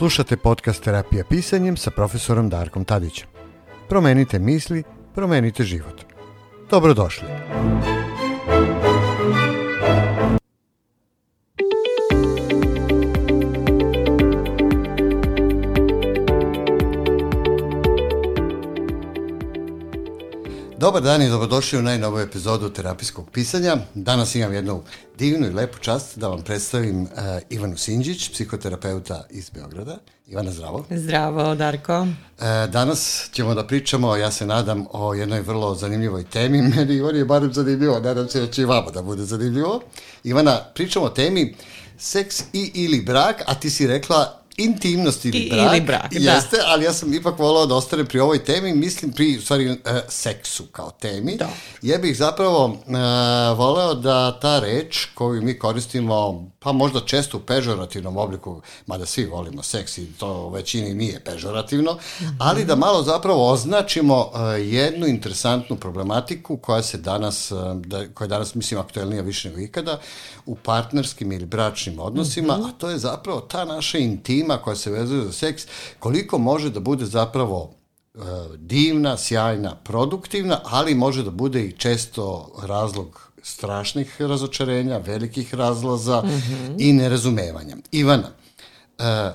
Slušate podcast Terapija pisanjem sa profesorom Darkom Tadićem. Promenite misli, promenite život. Dobrodošli. Dobar dan i dobrodošli u najnovu epizodu terapijskog pisanja. Danas imam jednu divnu i lepu čast da vam predstavim uh, Ivanu Sinđić, psihoterapeuta iz Beograda. Ivana, zdravo. Zdravo, Darko. Uh, danas ćemo da pričamo, ja se nadam, o jednoj vrlo zanimljivoj temi. Meni Ivan je barem zanimljivo, nadam se da će i vama da bude zanimljivo. Ivana, pričamo o temi seks i ili brak, a ti si rekla intimnost ili brak, ili brak, da. jeste, ali ja sam ipak volao da ostane pri ovoj temi, mislim pri, u stvari, uh, seksu kao temi. Dobro. Ja bih zapravo uh, voleo da ta reč koju mi koristimo, pa možda često u pežorativnom obliku, mada svi volimo seks i to u većini nije pežorativno, ali da malo zapravo označimo uh, jednu interesantnu problematiku koja se danas, uh, da, koja je danas, mislim, aktuelnija više nego ikada, u partnerskim ili bračnim odnosima, a to je zapravo ta naša intima koja se vezuje za seks, koliko može da bude zapravo e, divna, sjajna, produktivna, ali može da bude i često razlog strašnih razočarenja, velikih razlaza i nerazumevanja. Ivana, e,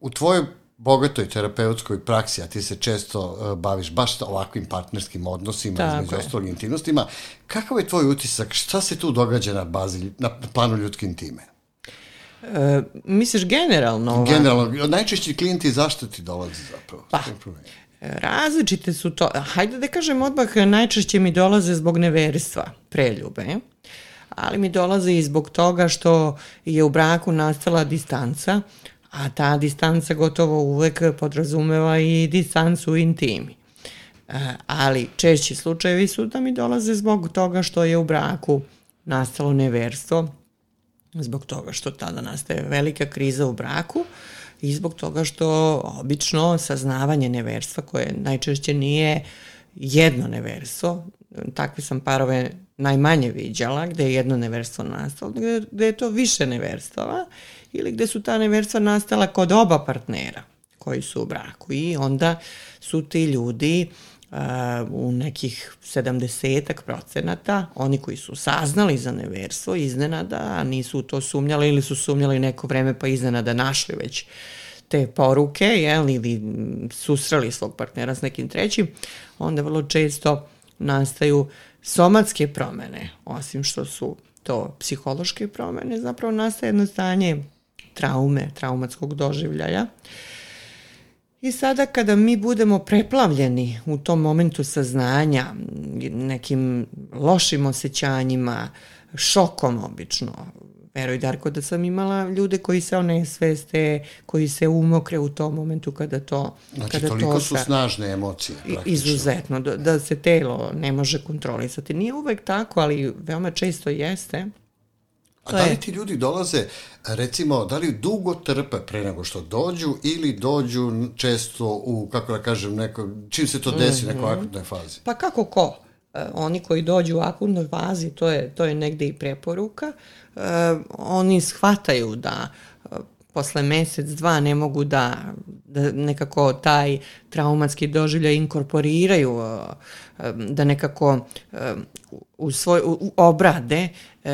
u tvojoj bogatoj terapeutskoj praksi, a ti se često e, baviš baš ovakvim partnerskim odnosima, Tako između ostalog intimnostima, kakav je tvoj utisak, šta se tu događa na bazi, na planu ljudske intime? E, misliš generalno? ova- Generalno, najčešći klijenti zašto ti dolaze zapravo? Pa. Različite su to. Hajde da kažem odmah, najčešće mi dolaze zbog neverstva, preljube. Ali mi dolaze i zbog toga što je u braku nastala distanca, a ta distanca gotovo uvek podrazumeva i distancu u intimi. E, ali češći slučajevi su da mi dolaze zbog toga što je u braku nastalo neverstvo, zbog toga što tada nastaje velika kriza u braku i zbog toga što obično saznavanje neverstva koje najčešće nije jedno neverstvo, takve sam parove najmanje viđala, gde je jedno neverstvo nastalo, gde, gde je to više neverstava ili gde su ta neverstva nastala kod oba partnera koji su u braku i onda su ti ljudi uh, u nekih 70 procenata, oni koji su saznali za neverstvo iznenada, a nisu u to sumnjali ili su sumnjali neko vreme pa iznenada našli već te poruke, jel, ili susreli svog partnera s nekim trećim, onda vrlo često nastaju somatske promene, osim što su to psihološke promene, zapravo nastaje jedno stanje traume, traumatskog doživljaja, I sada kada mi budemo preplavljeni u tom momentu saznanja, nekim lošim osjećanjima, šokom obično, veruj Darko da sam imala ljude koji se onesveste, koji se umokre u tom momentu kada to... Znači, kada toliko to su snažne emocije. Izuzetno, da, da se telo ne može kontrolisati. Nije uvek tako, ali veoma često jeste. A da li ti ljudi dolaze, recimo, da li dugo trpe pre nego što dođu ili dođu često u, kako da kažem, neko, čim se to desi, Mhm. nekoj akutnoj fazi? Pa kako ko? E, oni koji dođu u akutnoj fazi, to je, to je negde i preporuka, e, oni shvataju da e, posle mesec, dva ne mogu da, da nekako taj traumatski doživljaj inkorporiraju, da nekako u svoj, u, obrade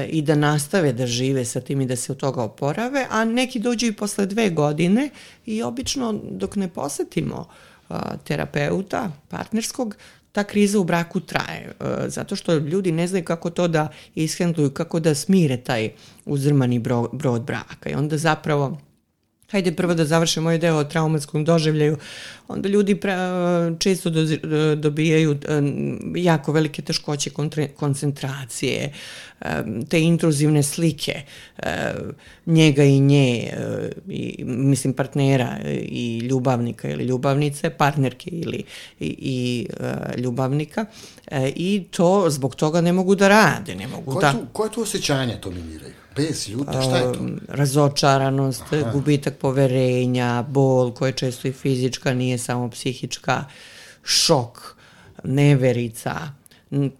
i da nastave da žive sa tim i da se od toga oporave, a neki dođu i posle dve godine i obično dok ne posetimo a, terapeuta partnerskog, ta kriza u braku traje, e, zato što ljudi ne znaju kako to da ishendluju, kako da smire taj uzrmani bro, brod braka i onda zapravo Hajde prvo da završimo ovaj deo o traumatskom doživljaju. Onda ljudi pre, često do, dobijaju e, jako velike teškoće kontre, koncentracije, e, te intruzivne slike e, njega i nje, i, mislim partnera i ljubavnika ili ljubavnice, partnerke ili i, i ljubavnika i to zbog toga ne mogu da rade, ne mogu Koje da... tu, koje tu osjećanja dominiraju? Bes, ljuta, šta je to? Um, razočaranost, Aha. gubitak poverenja, bol koja je često i fizička, nije samo psihička, šok, neverica,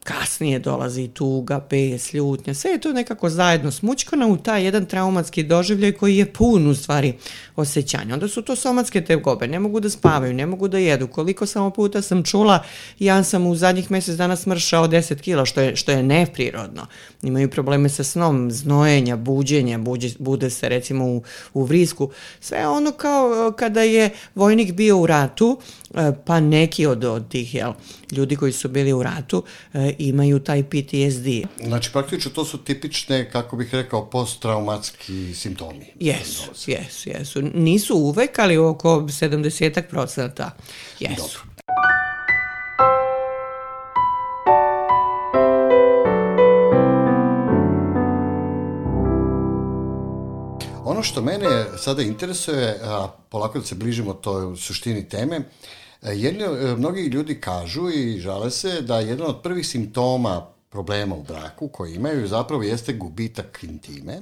kasnije dolazi tuga, bes, ljutnja, sve je to nekako zajedno smućkano u taj jedan traumatski doživljaj koji je pun u stvari osjećanja. Onda su to somatske tegobe, ne mogu da spavaju, ne mogu da jedu. Koliko samo puta sam čula, ja sam u zadnjih mjesec dana smršao 10 kila, što je, što je neprirodno. Imaju probleme sa snom, znojenja, buđenja, buđe, bude se recimo u, u vrisku. Sve ono kao kada je vojnik bio u ratu, e, pa neki od, od tih jel, ljudi koji su bili u ratu e, imaju taj PTSD. Znači, praktično to su tipične, kako bih rekao, posttraumatski simptomi. Jesu, jesu, jesu. Nisu uvek, ali oko 70 procenta jesu. Dobro. Ono što mene sada interesuje, a polako da se bližimo toj suštini teme, jedni, e, mnogi ljudi kažu i žale se da jedan od prvih simptoma problema u braku koji imaju zapravo jeste gubitak intime,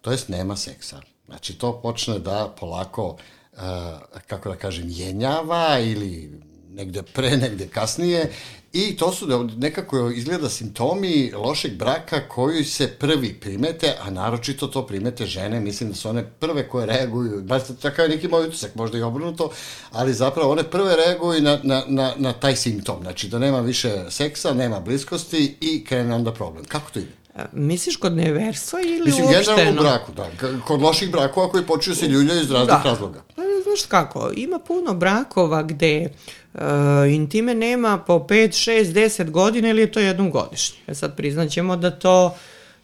to jest nema seksa. Znači to počne da polako, uh, kako da kažem, jenjava ili negde pre, negde kasnije i to su nekako izgleda simptomi lošeg braka koji se prvi primete, a naročito to primete žene, mislim da su one prve koje reaguju, baš takav je neki moj utisak, možda i obrnuto, ali zapravo one prve reaguju na, na, na, na taj simptom, znači da nema više seksa, nema bliskosti i krene onda problem. Kako to ide? Misliš kod neverstva ili Mislim, uopšteno? Mislim, generalno u braku, da. Kod loših brakova koji počuju se ljuljaju iz raznih da. razloga. Pa, znaš kako, ima puno brakova gde uh, intime nema po 5, 6, 10 godina ili je to jednom godišnje. E sad priznaćemo da to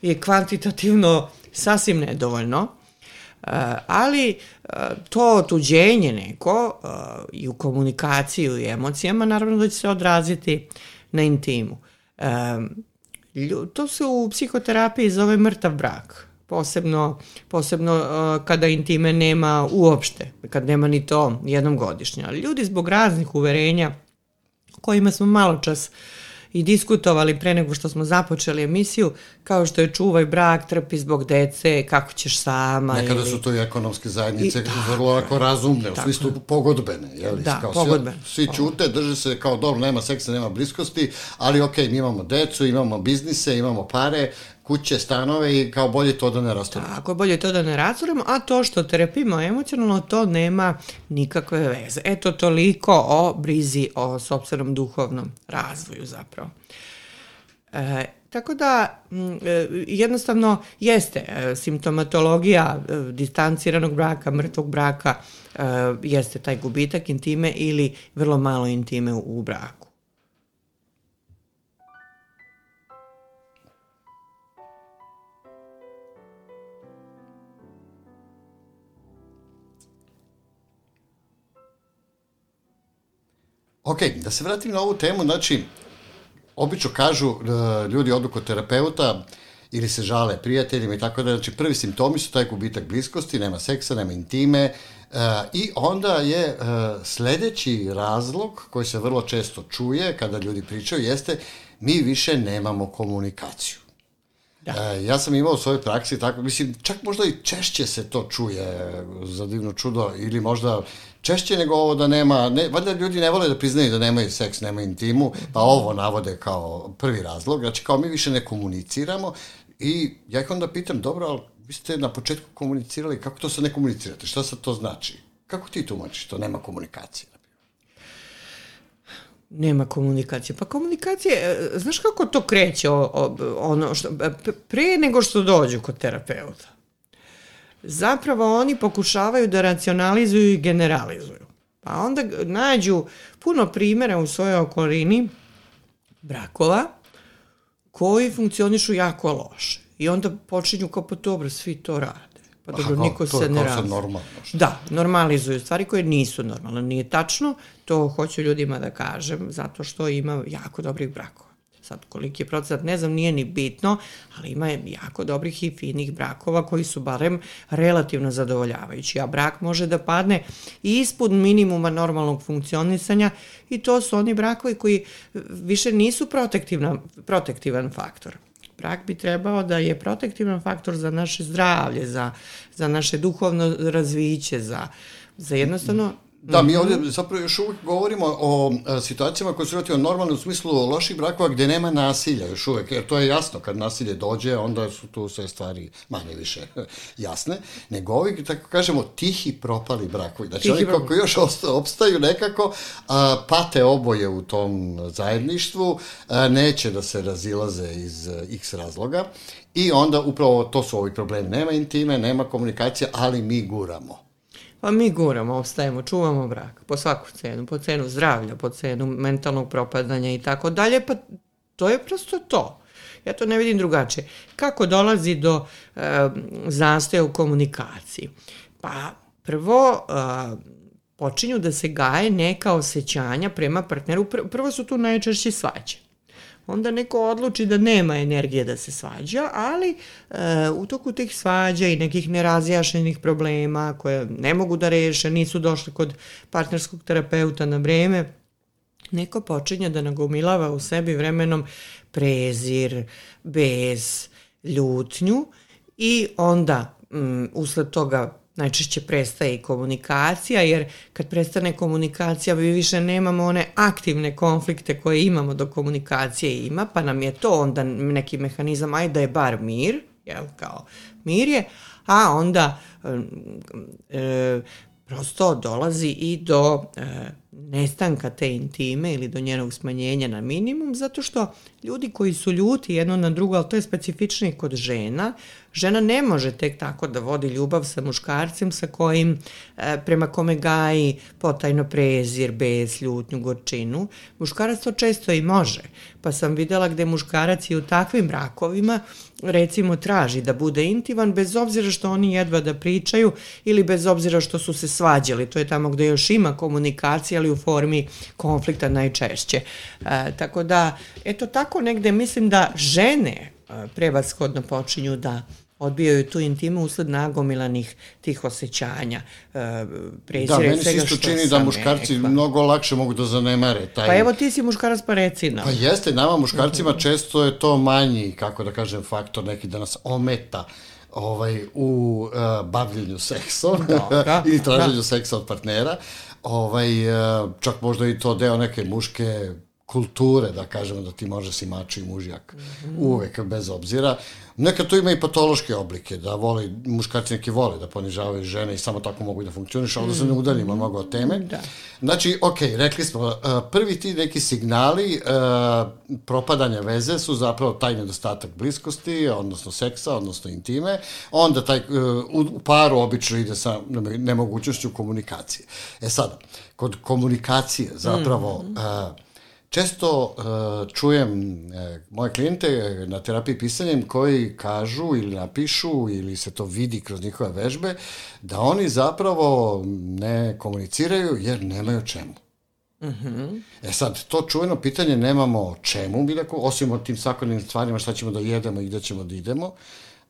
je kvantitativno sasvim nedovoljno. Uh, ali uh, to otuđenje neko uh, i u komunikaciju i emocijama naravno da će se odraziti na intimu. Um, to se u psihoterapiji zove mrtav brak. Posebno, posebno uh, kada intime nema uopšte, kad nema ni to jednom godišnje. Ali ljudi zbog raznih uverenja kojima smo malo čas uh, i diskutovali pre nego što smo započeli emisiju, kao što je čuvaj brak, trpi zbog dece, kako ćeš sama. Nekada ili... su to i ekonomske zajednice I, vrlo lako razumne, u smislu pogodbene. Jeli? Da, kao pogodbene. Svi, svi čute, drže se kao dobro, nema seksa, nema bliskosti, ali ok, mi imamo decu, imamo biznise, imamo pare, kuće, stanove i kao bolje to da ne rasturimo. Tako, bolje to da ne rasturimo, a to što trepimo emocionalno, to nema nikakve veze. Eto, toliko o brizi o sobstvenom duhovnom razvoju zapravo. E, tako da, e, jednostavno, jeste e, simptomatologija e, distanciranog braka, mrtvog braka, jeste taj gubitak intime ili vrlo malo intime u braku. Ok, da se vratim na ovu temu, znači, obično kažu uh, ljudi odu kod terapeuta ili se žale prijateljima i tako da, znači prvi simptomi su taj gubitak bliskosti, nema seksa, nema intime uh, i onda je uh, sledeći razlog koji se vrlo često čuje kada ljudi pričaju jeste mi više nemamo komunikaciju. Da. E, ja sam imao u svojoj praksi tako, mislim, čak možda i češće se to čuje za divno čudo ili možda češće nego ovo da nema, ne, valjda ljudi ne vole da priznaju da nemaju seks, nemaju intimu, pa ovo navode kao prvi razlog, znači kao mi više ne komuniciramo i ja ih onda pitam, dobro, ali vi ste na početku komunicirali, kako to sad ne komunicirate, šta sad to znači? Kako ti tumačiš to nema komunikacije? Nema komunikacije. Pa komunikacije, e, znaš kako to kreće o, o, ono što, e, pre nego što dođu kod terapeuta? zapravo oni pokušavaju da racionalizuju i generalizuju. Pa onda nađu puno primjera u svojoj okolini brakova koji funkcionišu jako loše. I onda počinju kao pa dobro, svi to rade. Pa dobro, Aha, niko se ne razli. normalno. Što? Da, normalizuju stvari koje nisu normalne. Nije tačno, to hoću ljudima da kažem, zato što ima jako dobrih brakova. Sad, koliki je procenat, ne znam, nije ni bitno, ali ima jako dobrih i finih brakova koji su barem relativno zadovoljavajući, a brak može da padne ispod minimuma normalnog funkcionisanja i to su oni brakovi koji više nisu protektivan faktor. Brak bi trebao da je protektivan faktor za naše zdravlje, za, za naše duhovno razviće, za, za jednostavno Da, mi ovdje zapravo još uvijek govorimo o a, situacijama koje su relativno normalne u smislu loših brakova gdje nema nasilja još uvijek, jer to je jasno, kad nasilje dođe, onda su tu sve stvari manje više jasne, nego ovi, tako kažemo, tihi propali brakovi. Znači, Tihi oni kako još opstaju nekako, a, pate oboje u tom zajedništvu, a, neće da se razilaze iz x razloga i onda upravo to su ovi problemi. Nema intime, nema komunikacije, ali mi guramo. Pa mi guramo, obstajemo, čuvamo brak po svaku cenu, po cenu zdravlja, po cenu mentalnog propadanja i tako dalje, pa to je prosto to. Ja to ne vidim drugačije. Kako dolazi do e, zastoja u komunikaciji? Pa prvo e, počinju da se gaje neka osjećanja prema partneru. Pr- Prvo su tu najčešće svađe onda neko odluči da nema energije da se svađa, ali e, u toku tih svađa i nekih nerazjašnjenih problema koje ne mogu da reše, nisu došli kod partnerskog terapeuta na vreme, neko počinje da nagomilava u sebi vremenom prezir, bez, ljutnju i onda mm, usled toga najčešće prestaje i komunikacija, jer kad prestane komunikacija mi više nemamo one aktivne konflikte koje imamo do komunikacije ima, pa nam je to onda neki mehanizam, aj da je bar mir, jel, kao mir je, a onda e, prosto dolazi i do e, nestanka te intime ili do njenog smanjenja na minimum, zato što ljudi koji su ljuti jedno na drugo, ali to je specifičnije kod žena, žena ne može tek tako da vodi ljubav sa muškarcem sa kojim, e, prema kome gaji potajno prezir, bez, ljutnju, gorčinu. Muškarac to često i može, pa sam videla gde muškarac i u takvim brakovima recimo traži da bude intiman bez obzira što oni jedva da pričaju ili bez obzira što su se svađali. To je tamo gde još ima komunikacija, ali u formi konflikta najčešće. E, tako da, eto tako negde mislim da žene e, prevashodno počinju da odbijaju tu intimu usled nagomilanih tih osjećanja, e, Da, i meni se isto čini da muškarci rekla. mnogo lakše mogu da zanemare taj... Pa evo ti si muškarac pa reci nam. Pa jeste, nama muškarcima Mhm. često je to manji, kako da kažem, faktor neki da nas ometa ovaj, u uh, bavljenju seksom Dobro, ili traženju seksa od partnera. Ovaj, uh, čak možda i to deo neke muške kulture, da kažemo da ti može si mači i mužjak Mhm. uvek, bez obzira. Nekad to ima i patološke oblike, da voli, muškarci neki vole da ponižavaju žene i samo tako mogu da funkcioniš, ali da se ne udaljimo mnogo od teme. Da. Znači, ok, rekli smo, uh, prvi ti neki signali uh, propadanja veze su zapravo taj nedostatak bliskosti, odnosno seksa, odnosno intime, onda taj, uh, u, paru obično ide sa nemo- nemogućnošću komunikacije. E sada, kod komunikacije zapravo Mhm. uh, Često uh, čujem uh, moje klijente uh, na terapiji pisanjem koji kažu ili napišu ili se to vidi kroz njihove vežbe da oni zapravo ne komuniciraju jer nemaju čemu. E sad, to čujeno pitanje nemamo o čemu, mi tako, osim o tim svakodnevnim stvarima šta ćemo da jedemo i gde ćemo da idemo.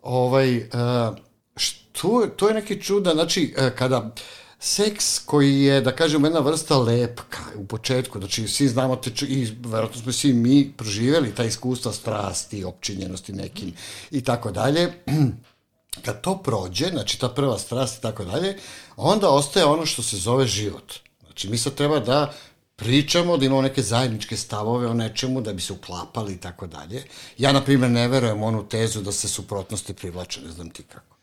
Ovaj, uh, što, to je neki čuda, znači, uh, kada seks koji je, da kažem, jedna vrsta lepka u početku, znači svi znamo te, i verovatno smo svi mi proživjeli ta iskustva strasti, opčinjenosti nekim i tako dalje, kad to prođe, znači ta prva strast i tako dalje, onda ostaje ono što se zove život. Znači mi sad treba da pričamo, da imamo neke zajedničke stavove o nečemu, da bi se uklapali i tako dalje. Ja, na primjer, ne verujem onu tezu da se suprotnosti privlače, ne znam ti kako.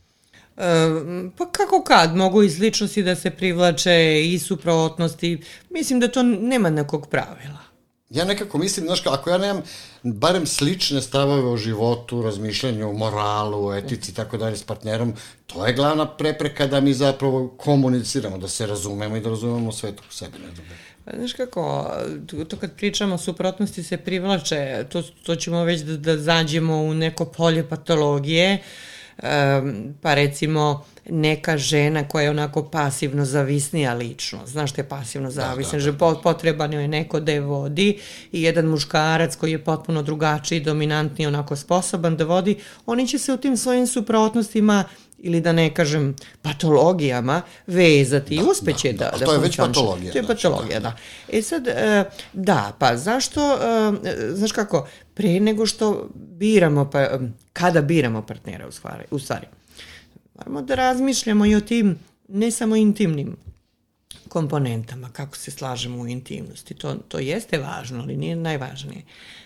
Pa kako kad, mogu i sličnosti da se privlače i suprotnosti, mislim da to nema nekog pravila. Ja nekako mislim, znaš, ako ja nemam barem slične stavove o životu, razmišljanju, moralu, etici i tako dalje s partnerom, to je glavna prepreka da mi zapravo komuniciramo, da se razumemo i da razumemo svet oko sebe. Ne znam. Pa, Znaš kako, to, kad pričamo suprotnosti se privlače, to, to ćemo već da, da zađemo u neko polje patologije, um, pa recimo neka žena koja je onako pasivno zavisnija lično, znaš što je pasivno zavisna, da, da, da. potreban joj je neko da je vodi i jedan muškarac koji je potpuno drugačiji, dominantniji, onako sposoban da vodi, oni će se u tim svojim suprotnostima ili da ne kažem patologijama vezati da, i uspeće da, da, da to je već patologija. To je znači, patologija, da. E sad, e, da, pa zašto, e, znaš kako, pre nego što biramo, pa, kada biramo partnera u stvari, u stvari moramo da razmišljamo i o tim, ne samo intimnim komponentama, kako se slažemo u intimnosti. To, to jeste važno, ali nije najvažnije.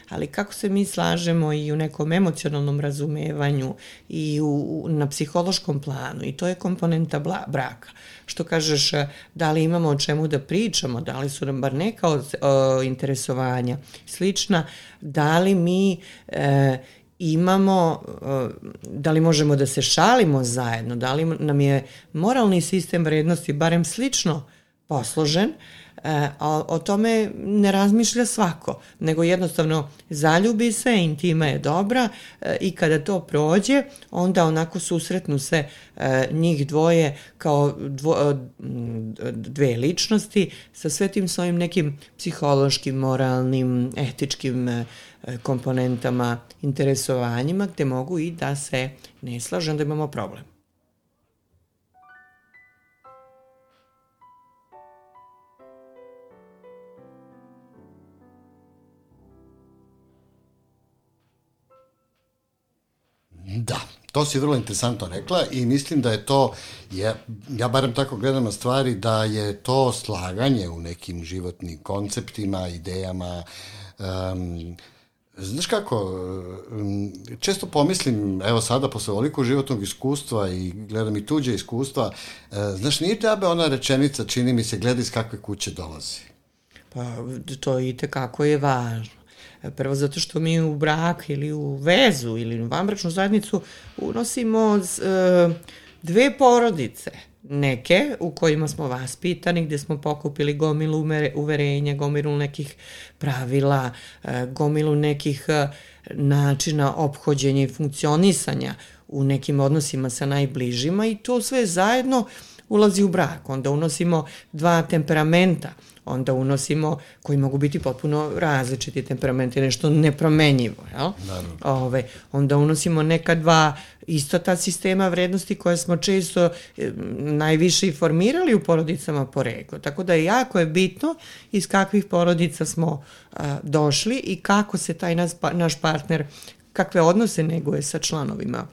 Ali kako se mi slažemo i u nekom emocionalnom razumevanju i u, na psihološkom planu i to je komponenta bla, braka. Što kažeš, da li imamo o čemu da pričamo, da li su nam bar neka od, o, interesovanja slična, da li mi e, imamo, da li možemo da se šalimo zajedno, da li nam je moralni sistem vrednosti barem slično posložen, e, a o tome ne razmišlja svako, nego jednostavno zaljubi se, intima je dobra e, i kada to prođe, onda onako susretnu se e, njih dvoje kao dvo, dve ličnosti sa sve tim svojim nekim psihološkim, moralnim, etičkim komponentama, interesovanjima, gde mogu i da se ne slaže, onda imamo problem. Da, to si vrlo interesantno rekla i mislim da je to, ja, ja barem tako gledam na stvari, da je to slaganje u nekim životnim konceptima, idejama, um, Znaš kako, često pomislim, evo sada posle ovoliko životnog iskustva i gledam i tuđe iskustva, uh, znaš, nije tebe ona rečenica, čini mi se, gleda iz kakve kuće dolazi. Pa, to i tekako je važno. Prvo zato što mi u brak ili u vezu ili u vanbračnu zajednicu unosimo e, dve porodice. Neke u kojima smo vaspitani, gde smo pokupili gomilu uverenja, gomilu nekih pravila, e, gomilu nekih e, načina ophođenja i funkcionisanja u nekim odnosima sa najbližima i to sve zajedno ulazi u brak. Onda unosimo dva temperamenta, onda unosimo, koji mogu biti potpuno različiti temperamenti, nešto nepromenjivo, jel? Ove, onda unosimo neka dva isto ta sistema vrednosti koje smo često najviše i formirali u porodicama poreklo. Tako da je jako je bitno iz kakvih porodica smo a, došli i kako se taj nas, naš partner, kakve odnose neguje sa članovima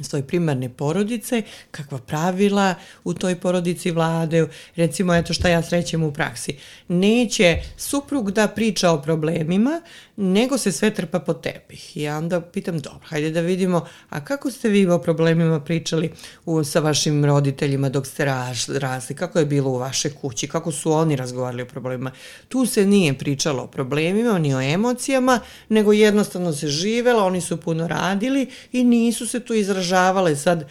svoje primarne porodice, kakva pravila u toj porodici vlade, recimo eto šta ja srećem u praksi. Neće suprug da priča o problemima, nego se sve trpa po tepih. I ja onda pitam, dobro, hajde da vidimo, a kako ste vi o problemima pričali u, sa vašim roditeljima dok ste rasli, kako je bilo u vaše kući, kako su oni razgovarali o problemima. Tu se nije pričalo o problemima, ni o emocijama, nego jednostavno se živelo, oni su puno radili i nisu se tu izražavale sad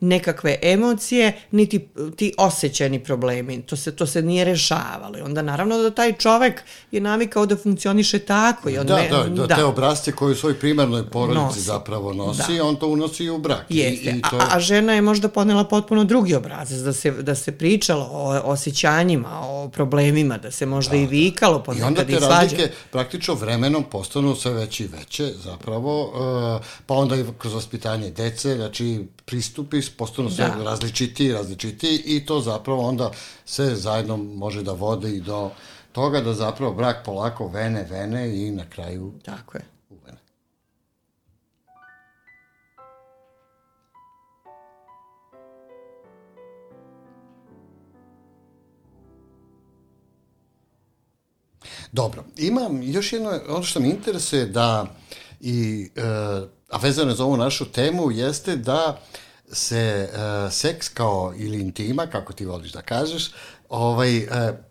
nekakve emocije, niti ti osjećani problemi. To se, to se nije rešavalo. I onda naravno da taj čovek je navikao da funkcioniše tako. I on da, ne, da, da, da, te obrazce koje u svojoj primarnoj porodici nosi. zapravo nosi, da. on to unosi i u brak. Jeste, I, i to... a, a žena je možda ponela potpuno drugi obrazac, da se, da se pričalo o osjećanjima, o problemima, da se možda da, i vikalo ponekad i onda te razlike praktično vremenom postanu sve veće i veće zapravo, uh, pa onda i kroz vaspitanje dece, znači pristupi postanu sve da. različiti, različiti i to zapravo onda sve zajedno može da vode i do toga da zapravo brak polako vene, vene i na kraju Tako je. uvene. Dobro, imam još jedno, ono što mi interesuje da i, e, a vezano za ovu našu temu, jeste da se e, seks kao ili intima, kako ti voliš da kažeš, ovaj, e,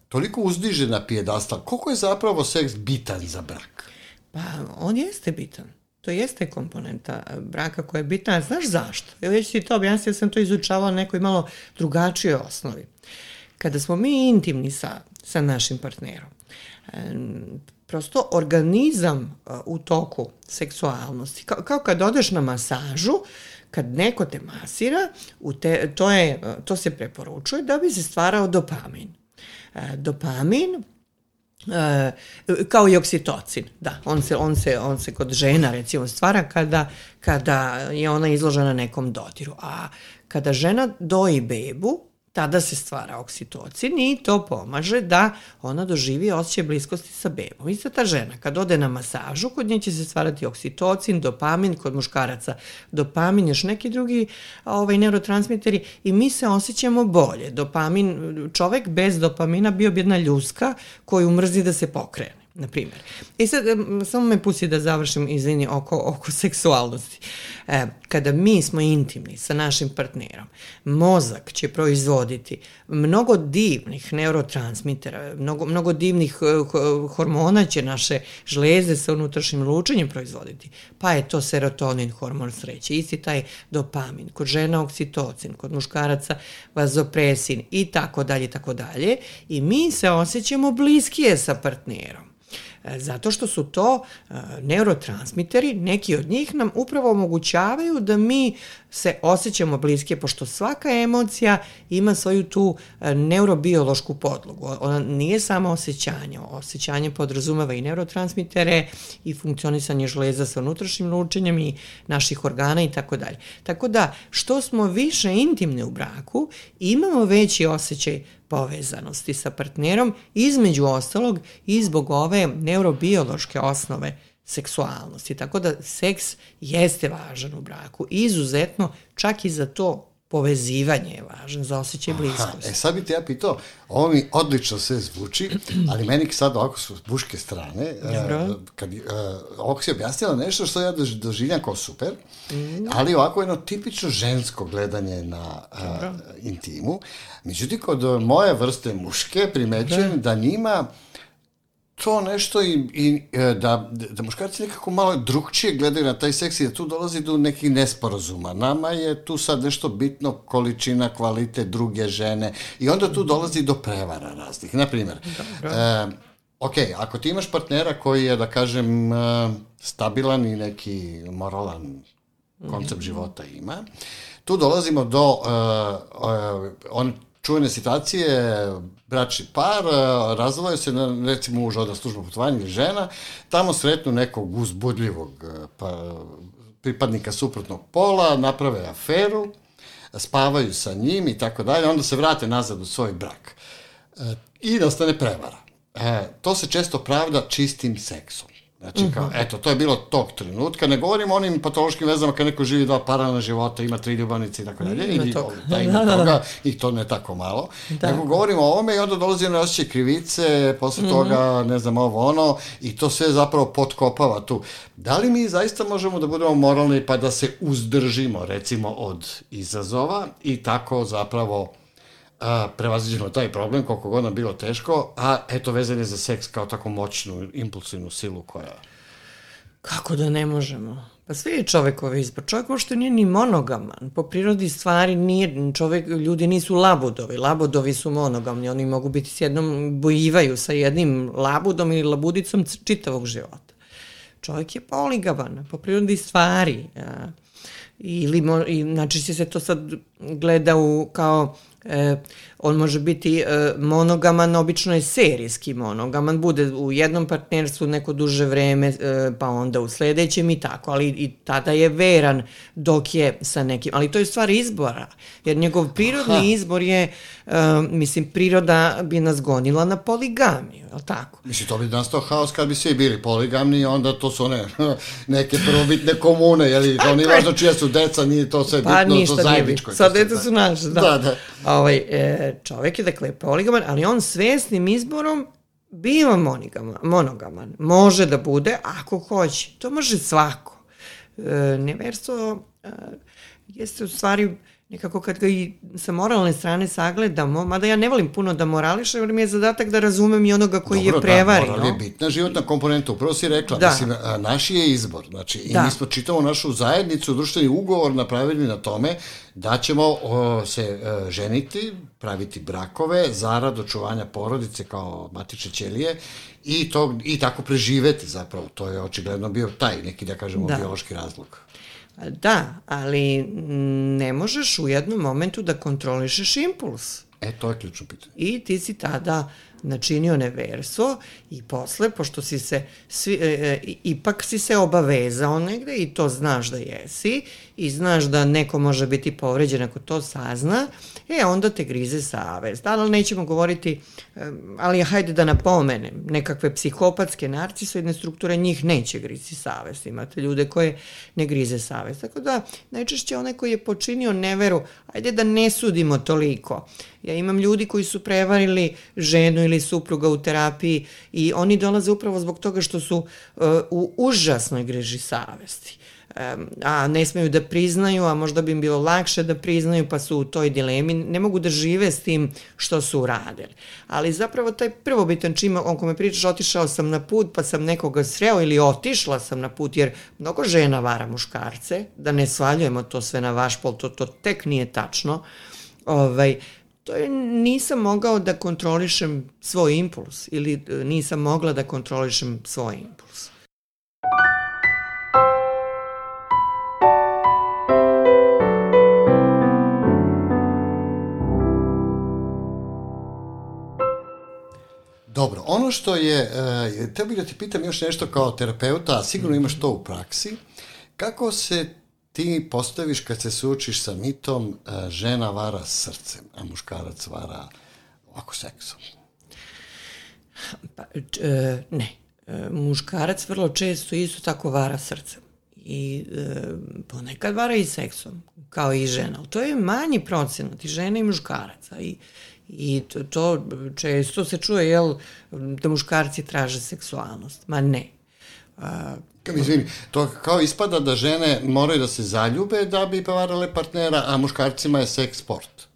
toliko uzdiže na pijedastal. Koliko je zapravo seks bitan za brak? Pa, on jeste bitan. To jeste komponenta braka koja je bitna. Znaš zašto? Ja već ti to objasnila, ja sam to izučavala na nekoj malo drugačijoj osnovi. Kada smo mi intimni sa, sa našim partnerom, prosto organizam u toku seksualnosti, kao, kao kad odeš na masažu, kad neko te masira, u te, to, je, to se preporučuje da bi se stvarao dopamin. E, dopamin, e, kao i oksitocin, da, on se, on se, on se kod žena recimo stvara kada, kada je ona izložena nekom dodiru, a kada žena doji bebu, tada se stvara oksitocin i to pomaže da ona doživi osjećaj bliskosti sa bebom. Isto ta žena, kad ode na masažu, kod nje će se stvarati oksitocin, dopamin, kod muškaraca dopamin, još neki drugi ovaj, neurotransmiteri i mi se osjećamo bolje. Dopamin, čovek bez dopamina bio bi jedna ljuska koju mrzi da se pokrene na primjer. I sad, samo me pusti da završim, izvini, oko, oko seksualnosti. E, kada mi smo intimni sa našim partnerom, mozak će proizvoditi mnogo divnih neurotransmitera, mnogo, mnogo divnih uh, hormona će naše žlezde sa unutrašnjim lučenjem proizvoditi. Pa je to serotonin, hormon sreće, isti taj dopamin, kod žena oksitocin, kod muškaraca vazopresin i tako dalje, tako dalje. I mi se osjećamo bliskije sa partnerom. E, zato što su to e, neurotransmiteri, neki od njih nam upravo omogućavaju da mi se osjećamo bliske, pošto svaka emocija ima svoju tu e, neurobiološku podlogu. Ona nije samo osjećanje. Osjećanje podrazumeva i neurotransmitere i funkcionisanje žleza sa unutrašnjim lučenjem i naših organa i tako dalje. Tako da, što smo više intimne u braku, imamo veći osjećaj povezanosti sa partnerom, između ostalog i zbog ove neurobiološke osnove seksualnosti. Tako da seks jeste važan u braku. Izuzetno, čak i za to povezivanje je važan za osjećaj bliskosti. e sad bi te ja pitao, ovo mi odlično sve zvuči, ali meni sad ovako su buške strane, Dobro. Uh, kad, uh, ovako si objasnila nešto što ja doživljam kao super, mm. ali ovako jedno tipično žensko gledanje na uh, intimu. Međutim, kod moje vrste muške primećujem da, da njima to nešto i, i e, da, da muškarci nekako malo drugčije gledaju na taj seks i da tu dolazi do nekih nesporazuma. Nama je tu sad nešto bitno količina, kvalitet druge žene i onda tu dolazi do prevara raznih. Naprimjer, e, ok, ako ti imaš partnera koji je, da kažem, e, stabilan i neki moralan koncept života ima, tu dolazimo do uh, uh, on čuvene situacije, bračni par, e, razvojaju se, na, recimo muž oda služba putovanja ili žena, tamo sretnu nekog uzbudljivog e, pa, pripadnika suprotnog pola, naprave aferu, spavaju sa njim i tako dalje, onda se vrate nazad u svoj brak. E, I nastane prevara. E, to se često pravda čistim seksom. Znači, kao, mhm. eto, to je bilo tog trenutka. Ne govorimo o onim patološkim vezama kad neko živi dva paralelna života, ima tri ljubavnice i tako dalje. I, da, ima da, da, toga, i to ne tako malo. Da. Nego govorimo o ovome i onda dolazi na osjećaj krivice, posle mhm. -huh. toga, ne znam, ovo ono, i to sve zapravo potkopava tu. Da li mi zaista možemo da budemo moralni pa da se uzdržimo, recimo, od izazova i tako zapravo a, prevaziđemo taj problem, koliko god nam bilo teško, a eto vezan je za seks kao tako moćnu, impulsivnu silu koja... Kako da ne možemo? Pa sve je čovekov izbor. Čovek uopšte nije ni monogaman. Po prirodi stvari nije, čovek, ljudi nisu labudovi. Labudovi su monogamni. Oni mogu biti s jednom, bojivaju sa jednim labudom ili labudicom čitavog života. Čovek je poligaman. Po prirodi stvari. Ili, i, znači se to sad gleda u, kao E, on može biti e, monogaman, obično je serijski monogaman, bude u jednom partnerstvu neko duže vreme, e, pa onda u sledećem i tako, ali i tada je veran dok je sa nekim, ali to je stvar izbora, jer njegov prirodni Aha. izbor je, e, mislim, priroda bi nas gonila na poligamiju, je li tako? Mislim, to bi nastao haos kad bi svi bili poligamni, onda to su one neke prvobitne komune, jel, to nije važno čija su deca, nije to sve pa, bitno, to zajedničko. Sad deca su naše, da. da, da ovaj, e, čovek je dakle poligaman, ali on svesnim izborom biva monogaman, monogaman. Može da bude ako hoće. To može svako. E, neverstvo e, jeste u stvari nekako kad ga i sa moralne strane sagledamo, mada ja ne volim puno da morališem, jer mi je zadatak da razumem i onoga koji Dobro, je prevari. Dobro, da, moral je bitna životna komponenta, upravo si rekla, da. mislim, naš je izbor, znači, i da. mi smo čitamo našu zajednicu, društveni ugovor napravili na tome da ćemo o, se o, e, ženiti, praviti brakove, zarad očuvanja porodice kao matične ćelije i, to, i tako preživeti zapravo, to je očigledno bio taj neki, da kažemo, da. biološki razlog. Da, ali ne možeš u jednom momentu da kontrolišeš impuls. E, to je ključno pitanje. I ti si tada načinio neverstvo i posle, pošto si se, svi, e, e, ipak si se obavezao negde i to znaš da jesi i znaš da neko može biti povređen ako to sazna, e onda te grize savest. Ali nećemo govoriti, ali hajde da napomenem, nekakve psihopatske narcisoidne strukture njih neće grizi savest. Imate ljude koje ne grize savest. Tako da najčešće onaj koji je počinio neveru, ajde da ne sudimo toliko. Ja imam ljudi koji su prevarili ženu ili supruga u terapiji i oni dolaze upravo zbog toga što su uh, u užasnoj greži savesti a ne smeju da priznaju, a možda bi im bilo lakše da priznaju, pa su u toj dilemi, ne mogu da žive s tim što su uradili. Ali zapravo taj prvobitan čim, on ko me pričaš, otišao sam na put, pa sam nekoga sreo ili otišla sam na put, jer mnogo žena vara muškarce, da ne svaljujemo to sve na vaš pol, to, to tek nije tačno. Ovaj, to je, nisam mogao da kontrolišem svoj impuls ili e, nisam mogla da kontrolišem svoj impuls. Dobro, ono što je, uh, te bih da ti pitam još nešto kao terapeuta, a sigurno imaš to u praksi, kako se ti postaviš kad se suočiš sa mitom uh, žena vara srcem, a muškarac vara ovako seksom? Pa, e, ne. E, muškarac vrlo često isto tako vara srcem. I e, ponekad vara i seksom, kao i žena. To je manji procenat i žena i muškaraca. I, I to, to često se čuje, jel, da muškarci traže seksualnost. Ma ne. A, Izvini, to kao ispada da žene moraju da se zaljube da bi prevarale partnera, a muškarcima je seks sport.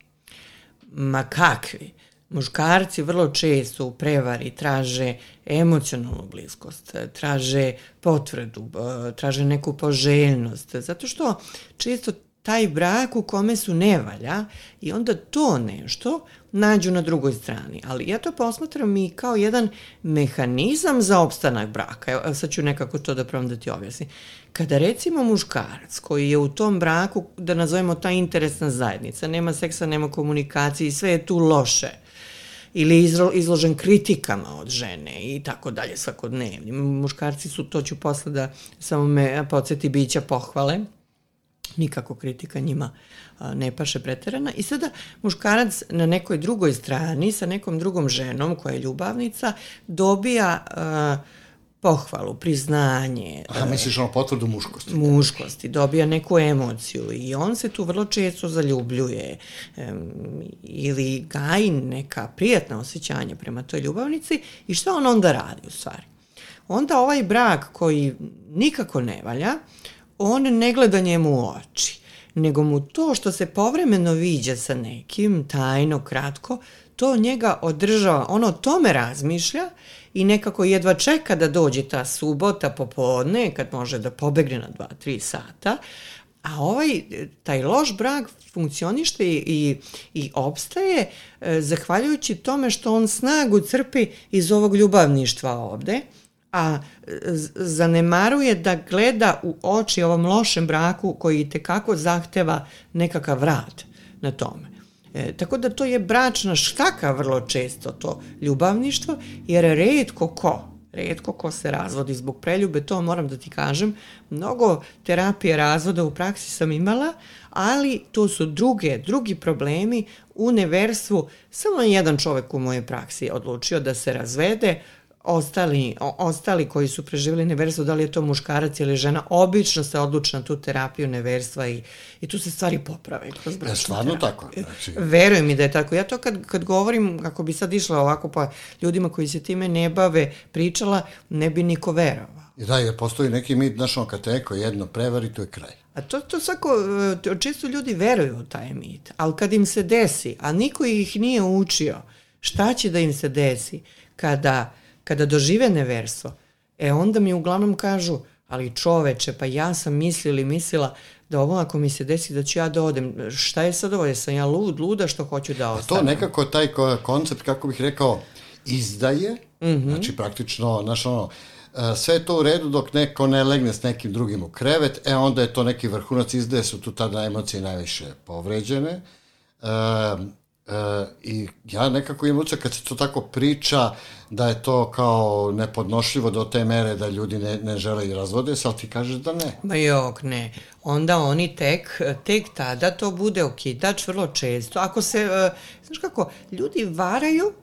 Ma kakvi? Muškarci vrlo često u prevari traže emocionalnu bliskost, traže potvrdu, traže neku poželjnost, zato što često taj brak u kome su nevalja i onda to nešto nađu na drugoj strani. Ali ja to posmatram i kao jedan mehanizam za opstanak braka. Evo, sad ću nekako to da probam da ti objasnim. Kada recimo muškarac koji je u tom braku, da nazovemo ta interesna zajednica, nema seksa, nema komunikacije i sve je tu loše, ili izložen kritikama od žene i tako dalje svakodnevni. Muškarci su, to ću posle da samo me podsjeti bića pohvale, nikako kritika njima ne paše preterana. I sada muškarac na nekoj drugoj strani sa nekom drugom ženom koja je ljubavnica dobija uh, pohvalu, priznanje. A misliš ono potvrdu muškosti? Muškosti, dobija neku emociju i on se tu vrlo često zaljubljuje um, ili gaji neka prijatna osjećanja prema toj ljubavnici i šta on onda radi u stvari? Onda ovaj brak koji nikako ne valja, on ne gleda njemu u oči, nego mu to što se povremeno viđa sa nekim, tajno, kratko, to njega održava, ono o tome razmišlja i nekako jedva čeka da dođe ta subota popodne, kad može da pobegne na 2-3 sata, a ovaj, taj loš brak funkcionište i, i, i opstaje e, zahvaljujući tome što on snagu crpi iz ovog ljubavništva ovde, a zanemaruje da gleda u oči ovom lošem braku koji tekako zahteva nekakav rad na tome. E, tako da to je bračna štaka vrlo često to ljubavništvo, jer redko ko, redko ko se razvodi zbog preljube, to moram da ti kažem, mnogo terapije razvoda u praksi sam imala, ali to su druge, drugi problemi u neverstvu. Samo jedan čovek u mojoj praksi odlučio da se razvede, ostali, ostali koji su preživjeli neverstvo, da li je to muškarac ili žena, obično se odluče na tu terapiju neverstva i, i tu se stvari poprave kroz bračnu Je stvarno terapiju. tako? Znači... Verujem mi da je tako. Ja to kad, kad govorim, kako bi sad išla ovako pa ljudima koji se time ne bave pričala, ne bi niko verovao. Da, jer postoji neki mit, znaš, on kad te neko jedno prevari, to je kraj. A to, to svako, često ljudi veruju u taj mit, ali kad im se desi, a niko ih nije učio, šta će da im se desi kada kada dožive neverstvo, e onda mi uglavnom kažu, ali čoveče, pa ja sam mislila ili mislila da ovo ako mi se desi da ću ja da odem, šta je sad ovo, jesam ja lud, luda što hoću da ostanem? A to nekako taj koncept, kako bih rekao, izdaje, mm -hmm. znači praktično, znaš ono, e, sve je to u redu dok neko ne legne s nekim drugim u krevet, e onda je to neki vrhunac izdaje, su tu tada emocije najviše povređene. E, E, I ja nekako imam uče kad se to tako priča da je to kao nepodnošljivo do te mere da ljudi ne, ne žele i razvode se, ali ti kažeš da ne. Ma jok, ne. Onda oni tek, tek tada to bude okidač vrlo često. Ako se, uh, znaš kako, ljudi varaju,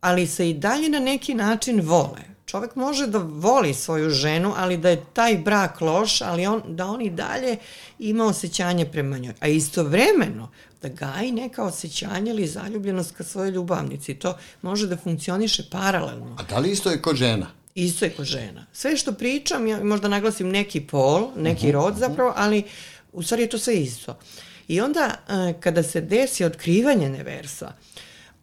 ali se i dalje na neki način vole čovek može da voli svoju ženu, ali da je taj brak loš, ali on, da on i dalje ima osjećanje prema njoj. A istovremeno da gaji neka osjećanja ili zaljubljenost ka svojoj ljubavnici. To može da funkcioniše paralelno. A da li isto je kod žena? Isto je kod žena. Sve što pričam, ja možda naglasim neki pol, neki uh mhm, -huh, rod zapravo, ali u stvari je to sve isto. I onda e, kada se desi otkrivanje neversa,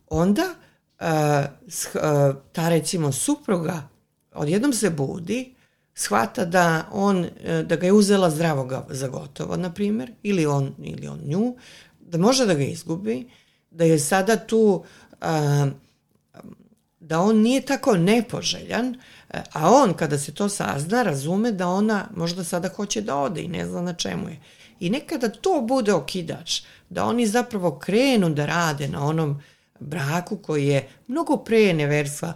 onda uh, ta recimo supruga odjednom se budi, shvata da on, e, da ga je uzela zdravoga za gotovo, na primjer, ili on, ili on nju, da može da ga izgubi, da je sada tu, a, da on nije tako nepoželjan, a on kada se to sazna razume da ona možda sada hoće da ode i ne zna na čemu je. I nekada to bude okidač, da oni zapravo krenu da rade na onom braku koji je mnogo pre neverstva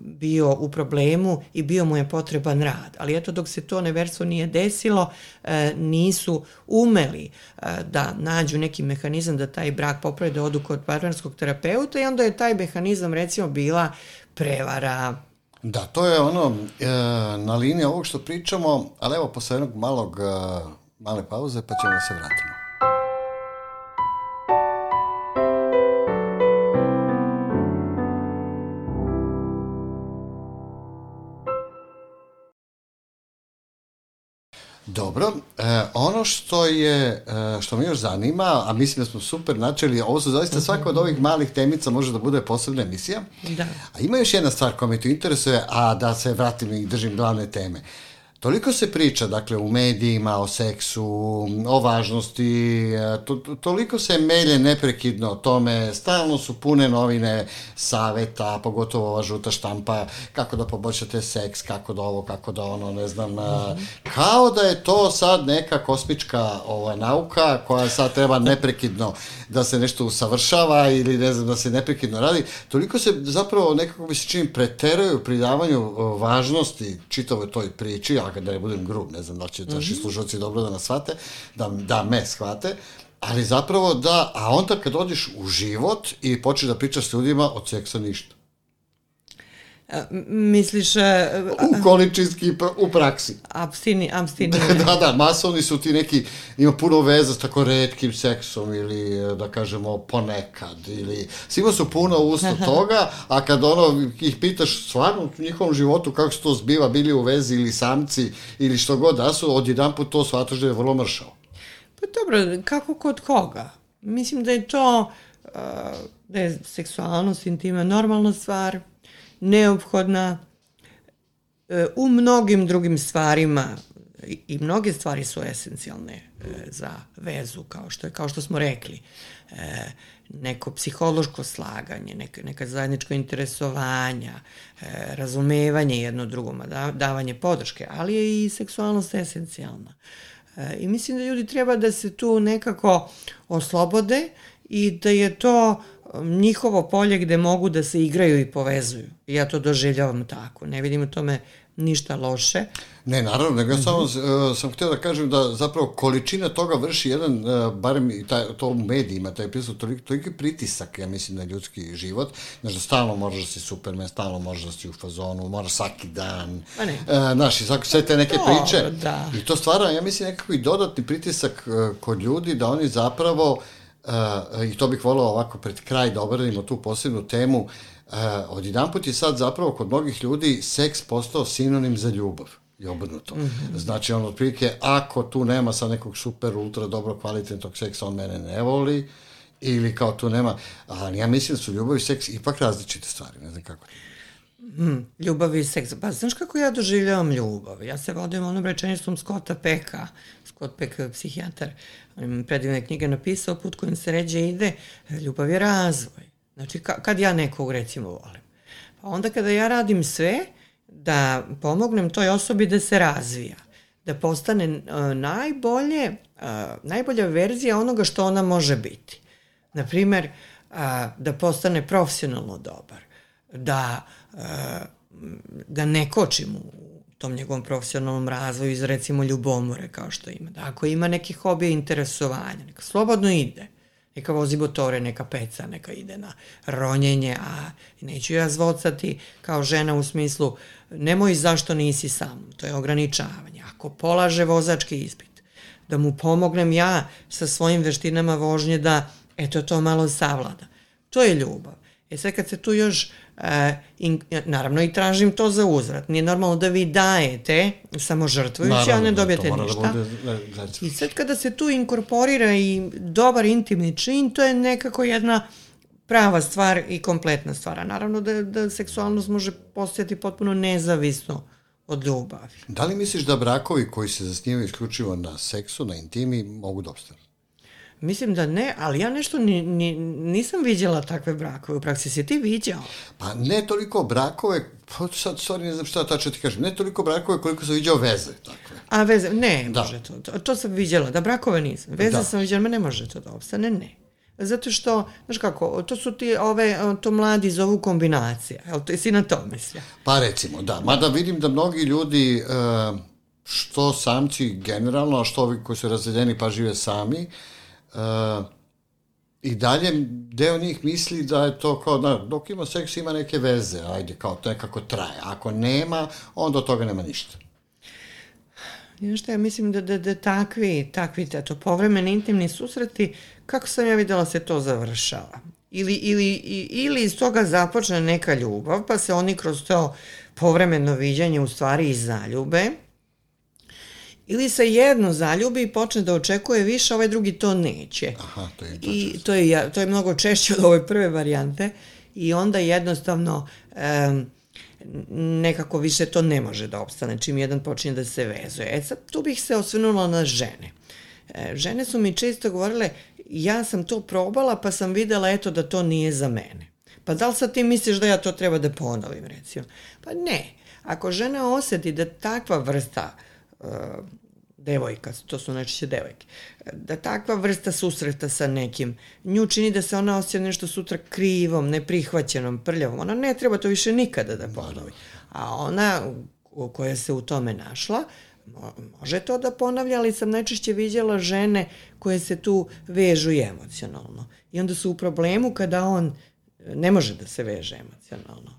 bio u problemu i bio mu je potreban rad. Ali eto dok se to neverstvo nije desilo, e, nisu umeli e, da nađu neki mehanizam da taj brak popravi da odu kod partnerskog terapeuta i onda je taj mehanizam recimo bila prevara, Da, to je ono e, na liniji ovog što pričamo, ali evo posle jednog malog, e, male pauze pa ćemo da se vratimo. Dobro, e, ono što je, e, što mi još zanima, a mislim da smo super načeli, ovo su zaista svaka od ovih malih temica može da bude posebna emisija. Da. A ima još jedna stvar koja me tu interesuje, a da se vratim i držim glavne teme. Toliko se priča, dakle, u medijima, o seksu, o važnosti, e, to, toliko se melje neprekidno o tome, stalno su pune novine, saveta, pogotovo ova žuta štampa, kako da poboljšate seks, kako da ovo, kako da ono, ne znam, mm -hmm. kao da je to sad neka kosmička ova, nauka koja sad treba neprekidno da se nešto usavršava ili ne znam, da se neprekidno radi. Toliko se zapravo nekako mi se čini preteraju pri davanju važnosti čitavoj toj priči, a da ne budem grub, ne znam da će naši mhm. slušalci dobro da nas shvate, da, da me shvate, ali zapravo da, a onda kad odiš u život i počneš da pričaš s ljudima, od seksa ništa. Misliš... U količinski, u praksi. Abstini, abstini. da, da, masovni su ti neki, ima puno veza s tako redkim seksom ili, da kažemo, ponekad, ili, svima su puno usta toga, a kad ono, ih pitaš stvarno u njihovom životu kako se to zbiva, bili u vezi ili samci, ili što god da su, odjedan put to shvataš da je vrlo mršao. Pa dobro, kako kod koga? Mislim da je to, da je seksualnost, intima normalna stvar, neophodna e, u mnogim drugim stvarima i mnoge stvari su esencijalne e, za vezu, kao što, je, kao što smo rekli. E, neko psihološko slaganje, neka, neka zajedničko interesovanja, razumevanje jedno drugoma, da, davanje podrške, ali je i seksualnost esencijalna. I mislim da ljudi treba da se tu nekako oslobode i da je to njihovo polje gde mogu da se igraju i povezuju. Ja to doživljavam tako. Ne vidim u tome ništa loše. Ne, naravno, nego ja samo uh, sam htio da kažem da zapravo količina toga vrši jedan, uh, barem i taj, to u medijima, taj prisut, toliki, toliki pritisak, ja mislim, na ljudski život, znaš da stalno moraš da si superman, stalno moraš da si u fazonu, moraš svaki dan, pa ne. Uh, znaš, i svako, sve te neke Dobro, priče. Da. I to stvara, ja mislim, nekako i dodatni pritisak kod ljudi da oni zapravo uh, i to bih volao ovako pred kraj da obradimo tu posebnu temu, uh, od jedan put je sad zapravo kod mnogih ljudi seks postao sinonim za ljubav i obrnuto. Mm -hmm. Znači, on otprilike, ako tu nema sa nekog super, ultra dobro kvalitetnog seksa, on mene ne voli, ili kao tu nema, ali ja mislim da su ljubav i seks ipak različite stvari, ne znam kako. Mm, ljubav i seks. Pa znaš kako ja doživljavam ljubav? Ja se vodim onom rečenicom Scotta Peka, Scott Peck, psihijatar, predivne knjige napisao, put kojim se ređe ide, ljubav je razvoj. Znači, ka, kad ja nekog recimo volim. Pa onda kada ja radim sve da pomognem toj osobi da se razvija, da postane uh, najbolje, uh, najbolja verzija onoga što ona može biti. Naprimer, a, da postane profesionalno dobar, da a, ga ne kočim u tom njegovom profesionalnom razvoju iz recimo ljubomore kao što ima. Da ako ima neki hobi interesovanja, neka slobodno ide. Neka vozi motore, neka peca, neka ide na ronjenje, a neću ja zvocati kao žena u smislu nemoj zašto nisi sam, to je ograničavanje. Ako polaže vozački ispit, da mu pomognem ja sa svojim veštinama vožnje da eto to malo savlada. To je ljubav. E sad kad se tu još E, in, naravno i tražim to za uzvrat. Nije normalno da vi dajete samo žrtvujući, a ne da, dobijete da ništa. Da bude, da, I sad kada se tu inkorporira i dobar intimni čin, to je nekako jedna prava stvar i kompletna stvar. A naravno da, da seksualnost može postojati potpuno nezavisno od ljubavi. Da li misliš da brakovi koji se zasnivaju isključivo na seksu, na intimi, mogu da obstane? Mislim da ne, ali ja nešto ni, ni, nisam viđala takve brakove u praksi. Si ti viđao? Pa ne toliko brakove, pa sad, sorry, ne znam šta tačno ti kažem, ne toliko brakove koliko sam viđao veze takve. A veze, ne, da. može to, to. To sam viđala, da brakove nisam. Veze da. sam viđala, ne može to da obstane, ne. Zato što, znaš kako, to su ti ove, to mladi zovu kombinacija. Jel, to, si na to mislio? Pa recimo, da. Mada vidim da mnogi ljudi, uh, što samci generalno, a što ovi koji su razredeni pa žive sami, uh, Uh, I dalje deo njih misli da je to kao, da, dok ima seks ima neke veze, ajde, kao to nekako traje. Ako nema, onda od toga nema ništa. Znaš šta, ja mislim da, da, da takvi, takvi, to povremeni intimni susreti, kako sam ja videla se to završava. Ili, ili, ili iz toga započne neka ljubav, pa se oni kroz to povremeno viđanje u stvari i zaljube, ili se jedno zaljubi i počne da očekuje više, ovaj drugi to neće. Aha, to je I to je, to je mnogo češće od ove prve varijante i onda jednostavno um, nekako više to ne može da opstane čim jedan počinje da se vezuje. E sad, tu bih se osvrnula na žene. E, žene su mi često govorile, ja sam to probala pa sam videla eto da to nije za mene. Pa da li sad ti misliš da ja to treba da ponovim recimo? Pa ne. Ako žena oseti da takva vrsta uh, devojka, to su najčešće devojke, da takva vrsta susreta sa nekim nju čini da se ona osjeća nešto sutra krivom, neprihvaćenom, prljavom. Ona ne treba to više nikada da ponovi. A ona koja se u tome našla, može to da ponavlja, ali sam najčešće viđala žene koje se tu vežu emocionalno. I onda su u problemu kada on ne može da se veže emocionalno.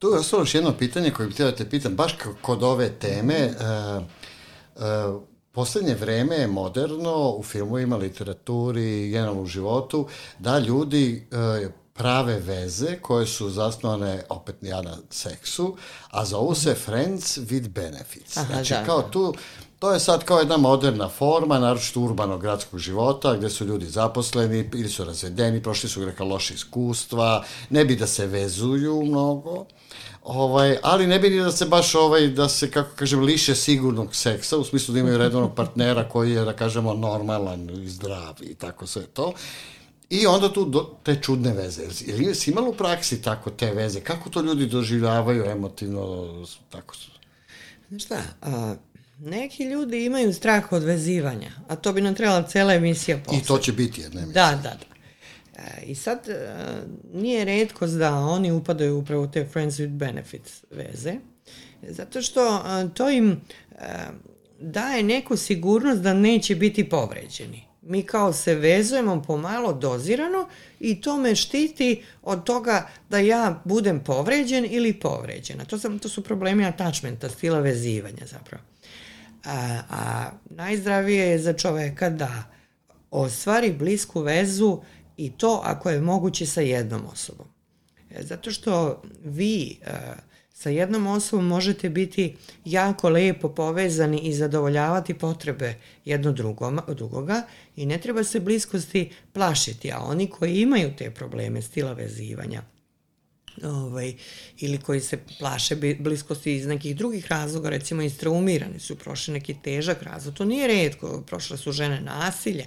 Tu je ostalo još jedno pitanje koje bih htio da te pitam, baš kod ove teme, uh, uh, poslednje vreme je moderno u filmovima, literaturi generalno u životu da ljudi uh, prave veze koje su zasnovane opet ja na seksu, a zovu se friends with benefits. Aha, znači da, kao da. tu To je sad kao jedna moderna forma, naročito urbanog gradskog života, gde su ljudi zaposleni ili su razvedeni, prošli su neka loše iskustva, ne bi da se vezuju mnogo, ovaj, ali ne bi ni da se baš, ovaj, da se, kako kažem, liše sigurnog seksa, u smislu da imaju redovnog partnera koji je, da kažemo, normalan i zdrav i tako sve to. I onda tu do, te čudne veze. Ili si imalo u praksi tako te veze? Kako to ljudi doživljavaju emotivno? Tako su? Znaš šta, a, neki ljudi imaju strah od vezivanja, a to bi nam trebala cela emisija posle. I to će biti jedna emisija. Da, da, da. E, I sad e, nije redkost da oni upadaju upravo u te friends with benefits veze, zato što e, to im daje neku sigurnost da neće biti povređeni. Mi kao se vezujemo pomalo dozirano i to me štiti od toga da ja budem povređen ili povređena. To, sam, to su problemi attachmenta, stila vezivanja zapravo. A, a najzdravije je za čoveka da ostvari blisku vezu i to ako je moguće sa jednom osobom. E, zato što vi e, sa jednom osobom možete biti jako lepo povezani i zadovoljavati potrebe jedno drugoma, drugoga i ne treba se bliskosti plašiti, a oni koji imaju te probleme stila vezivanja, ovaj, ili koji se plaše bliskosti iz nekih drugih razloga, recimo istraumirani su, prošli neki težak razlog, to nije redko, prošle su žene nasilje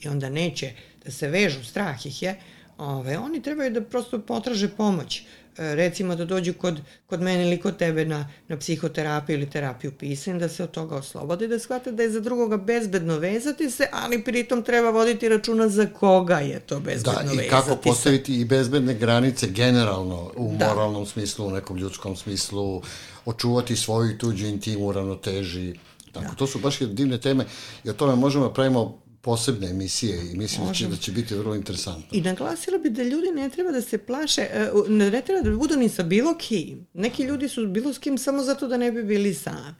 i onda neće da se vežu, strah ih je, ove, oni trebaju da prosto potraže pomoć. E, recimo da dođu kod, kod mene ili kod tebe na, na psihoterapiju ili terapiju pisanja, da se od toga oslobode, da shvate da je za drugoga bezbedno vezati se, ali pritom treba voditi računa za koga je to bezbedno vezati se. Da, i kako postaviti se. i bezbedne granice generalno u da. moralnom smislu, u nekom ljudskom smislu, očuvati svoju i tuđu intimu ravnoteži. Tako, da. to su baš divne teme i o tome možemo da pravimo posebne emisije i mislim da će, da će biti vrlo interesantno. I naglasila bi da ljudi ne treba da se plaše, e, ne treba da budu ni sa bilo kim. Neki ljudi su bilo s kim samo zato da ne bi bili sami.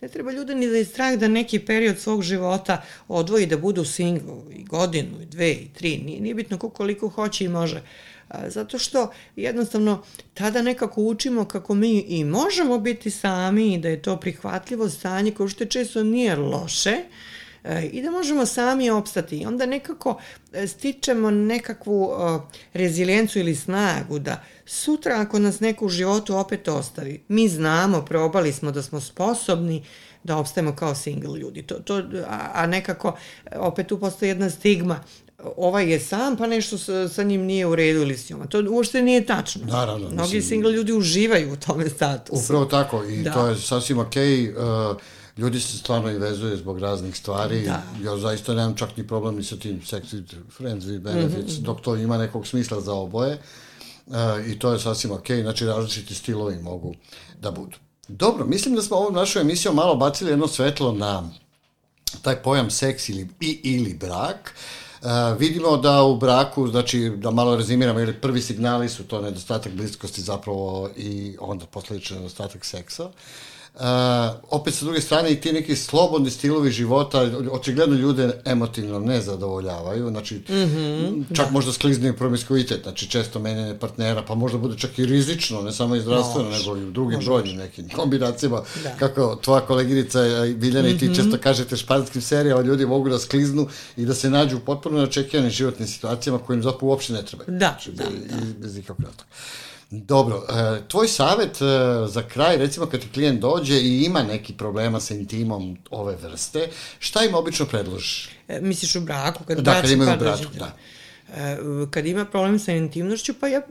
Ne treba ljude ni da je strah da neki period svog života odvoji da budu single i godinu, i dve, i tri, nije, nije bitno koliko hoće i može. Zato što jednostavno tada nekako učimo kako mi i možemo biti sami i da je to prihvatljivo stanje koje što često nije loše, E, i da možemo sami opstati. I onda nekako e, stičemo nekakvu rezilijencu ili snagu da sutra ako nas neko u životu opet ostavi, mi znamo, probali smo da smo sposobni da opstajemo kao single ljudi. To, to, a, a nekako opet tu postoji jedna stigma ovaj je sam, pa nešto sa, sa njim nije u redu ili s njoma. To uopšte nije tačno. Naravno. Mnogi mislim, single ljudi uživaju u tome statusu. Upravo tako i da. to je sasvim okej. Okay. Uh, ljudi se stvarno i vezuju zbog raznih stvari. Da. Ja zaista nemam čak ni problem ni sa tim sexy friends with benefits, mm -hmm. dok to ima nekog smisla za oboje. Uh, I to je sasvim ok, znači različiti stilovi mogu da budu. Dobro, mislim da smo ovom našoj emisijom malo bacili jedno svetlo na taj pojam seks ili, i, ili brak. Uh, vidimo da u braku, znači da malo rezimiramo, ili prvi signali su to nedostatak bliskosti zapravo i onda posledično nedostatak seksa. Uh, Uh, opet sa druge strane i ti neki slobodni stilovi života očigledno ljude emotivno ne zadovoljavaju, znači mm -hmm, čak da. možda sklizni promiskuitet, znači često menjanje partnera, pa možda bude čak i rizično, ne samo i zdravstveno, Može. nego i u drugim brojnim nekim kombinacijama, da. kako tvoja koleginica Biljana mm -hmm. i ti mhm. često kažete španskim serijama, ljudi mogu da skliznu i da se nađu u potpuno neočekivanim životnim situacijama kojim zapravo uopšte ne trebaju. Da, znači, da, bez, da. bez ikakvog Dobro, e, tvoj savet e, za kraj, recimo kad ti klijent dođe i ima neki problema sa intimom ove vrste, šta im obično predložiš? E, misliš u braku? Kad da, kad imaju u braku, da. Kad ima problem sa intimnošću, pa ja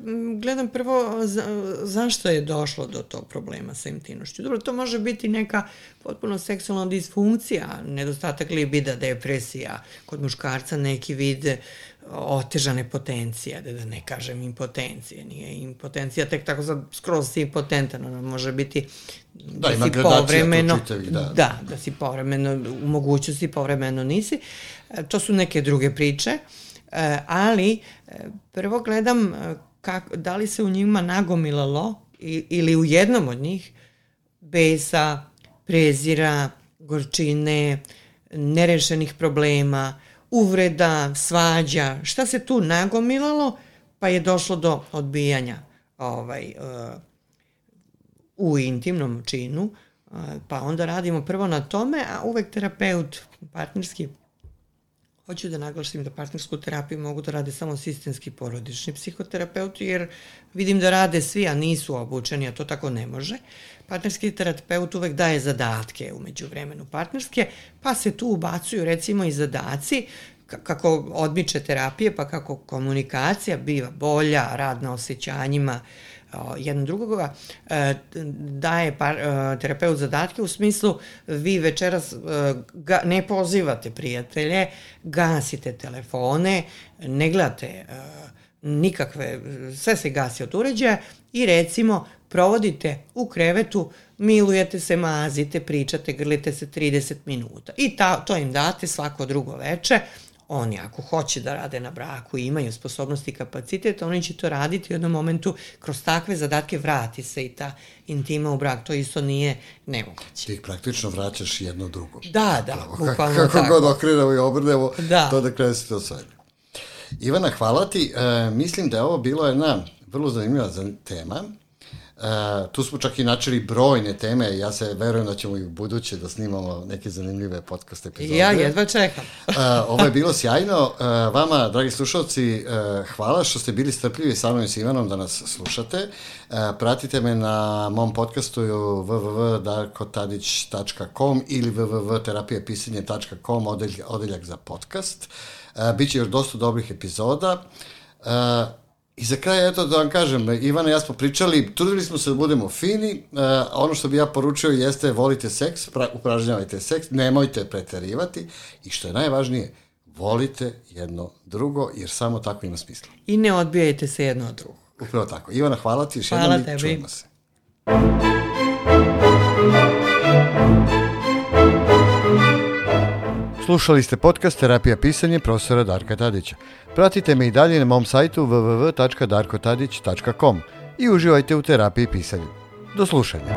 gledam prvo za, zašto je došlo do tog problema sa intimnošću. Dobro, to može biti neka potpuno seksualna disfunkcija, nedostatak libida, depresija, kod muškarca neki vid otežane potencije, da, da ne kažem impotencije, nije impotencija tek tako sad skroz si impotentan, ona može biti da, da si povremeno, čitavi, da. da, da si povremeno, u mogućnosti povremeno nisi. E, to su neke druge priče, e, ali e, prvo gledam kak, da li se u njima nagomilalo ili u jednom od njih besa, prezira, gorčine, nerešenih problema, uvreda, svađa, šta se tu nagomilalo, pa je došlo do odbijanja ovaj, uh, u intimnom činu, uh, pa onda radimo prvo na tome, a uvek terapeut partnerski Hoću da naglašim da partnersku terapiju mogu da rade samo sistemski porodični psihoterapeuti, jer vidim da rade svi, a nisu obučeni, a to tako ne može. Partnerski terapeut uvek daje zadatke umeđu vremenu partnerske, pa se tu ubacuju recimo i zadaci kako odmiče terapije, pa kako komunikacija biva bolja, rad na osjećanjima, jedan drugoga, e, daje par, e, terapeut zadatke u smislu vi večeras e, ga, ne pozivate prijatelje, gasite telefone, ne gledate nikakve, sve se gasi od uređaja i recimo provodite u krevetu, milujete se, mazite, pričate, grlite se 30 minuta. I ta, to im date svako drugo veče, oni ako hoće da rade na braku i imaju sposobnosti i kapacitet, oni će to raditi u jednom momentu kroz takve zadatke vrati se i ta intima u brak. To isto nije nemoguće. Ti praktično vraćaš jedno drugo. Da, da, bukvalno kako, kako god okrenemo i obrnemo, da. to da krene se to sve. Ivana, hvala ti. E, mislim da je ovo bilo jedna vrlo zanimljiva tema Uh, tu smo čak i načeli brojne teme, ja se verujem da ćemo i u buduće da snimamo neke zanimljive podcast epizode. Ja jedva čekam. uh, ovo je bilo sjajno. Uh, vama, dragi slušalci, uh, hvala što ste bili strpljivi sa mnom i s Ivanom da nas slušate. Uh, pratite me na mom podcastu www.darkotadić.com ili www.terapijepisanje.com odeljak za podcast. Uh, Biće još dosta dobrih epizoda. I za kraj, eto da vam kažem, Ivana i ja smo pričali, trudili smo se da budemo fini, uh, ono što bi ja poručio jeste volite seks, pra, upražnjavajte seks, nemojte preterivati i što je najvažnije, volite jedno drugo, jer samo tako ima smisla. I ne odbijajte se jedno od drugog. Upravo tako. Ivana, hvala ti još hvala jednom i tebi. čujemo se. Slušali ste podcast Terapija pisanje profesora Darka Tadića. Pratite me i dalje na mom sajtu www.darkotadić.com i uživajte u terapiji pisanja. Do slušanja.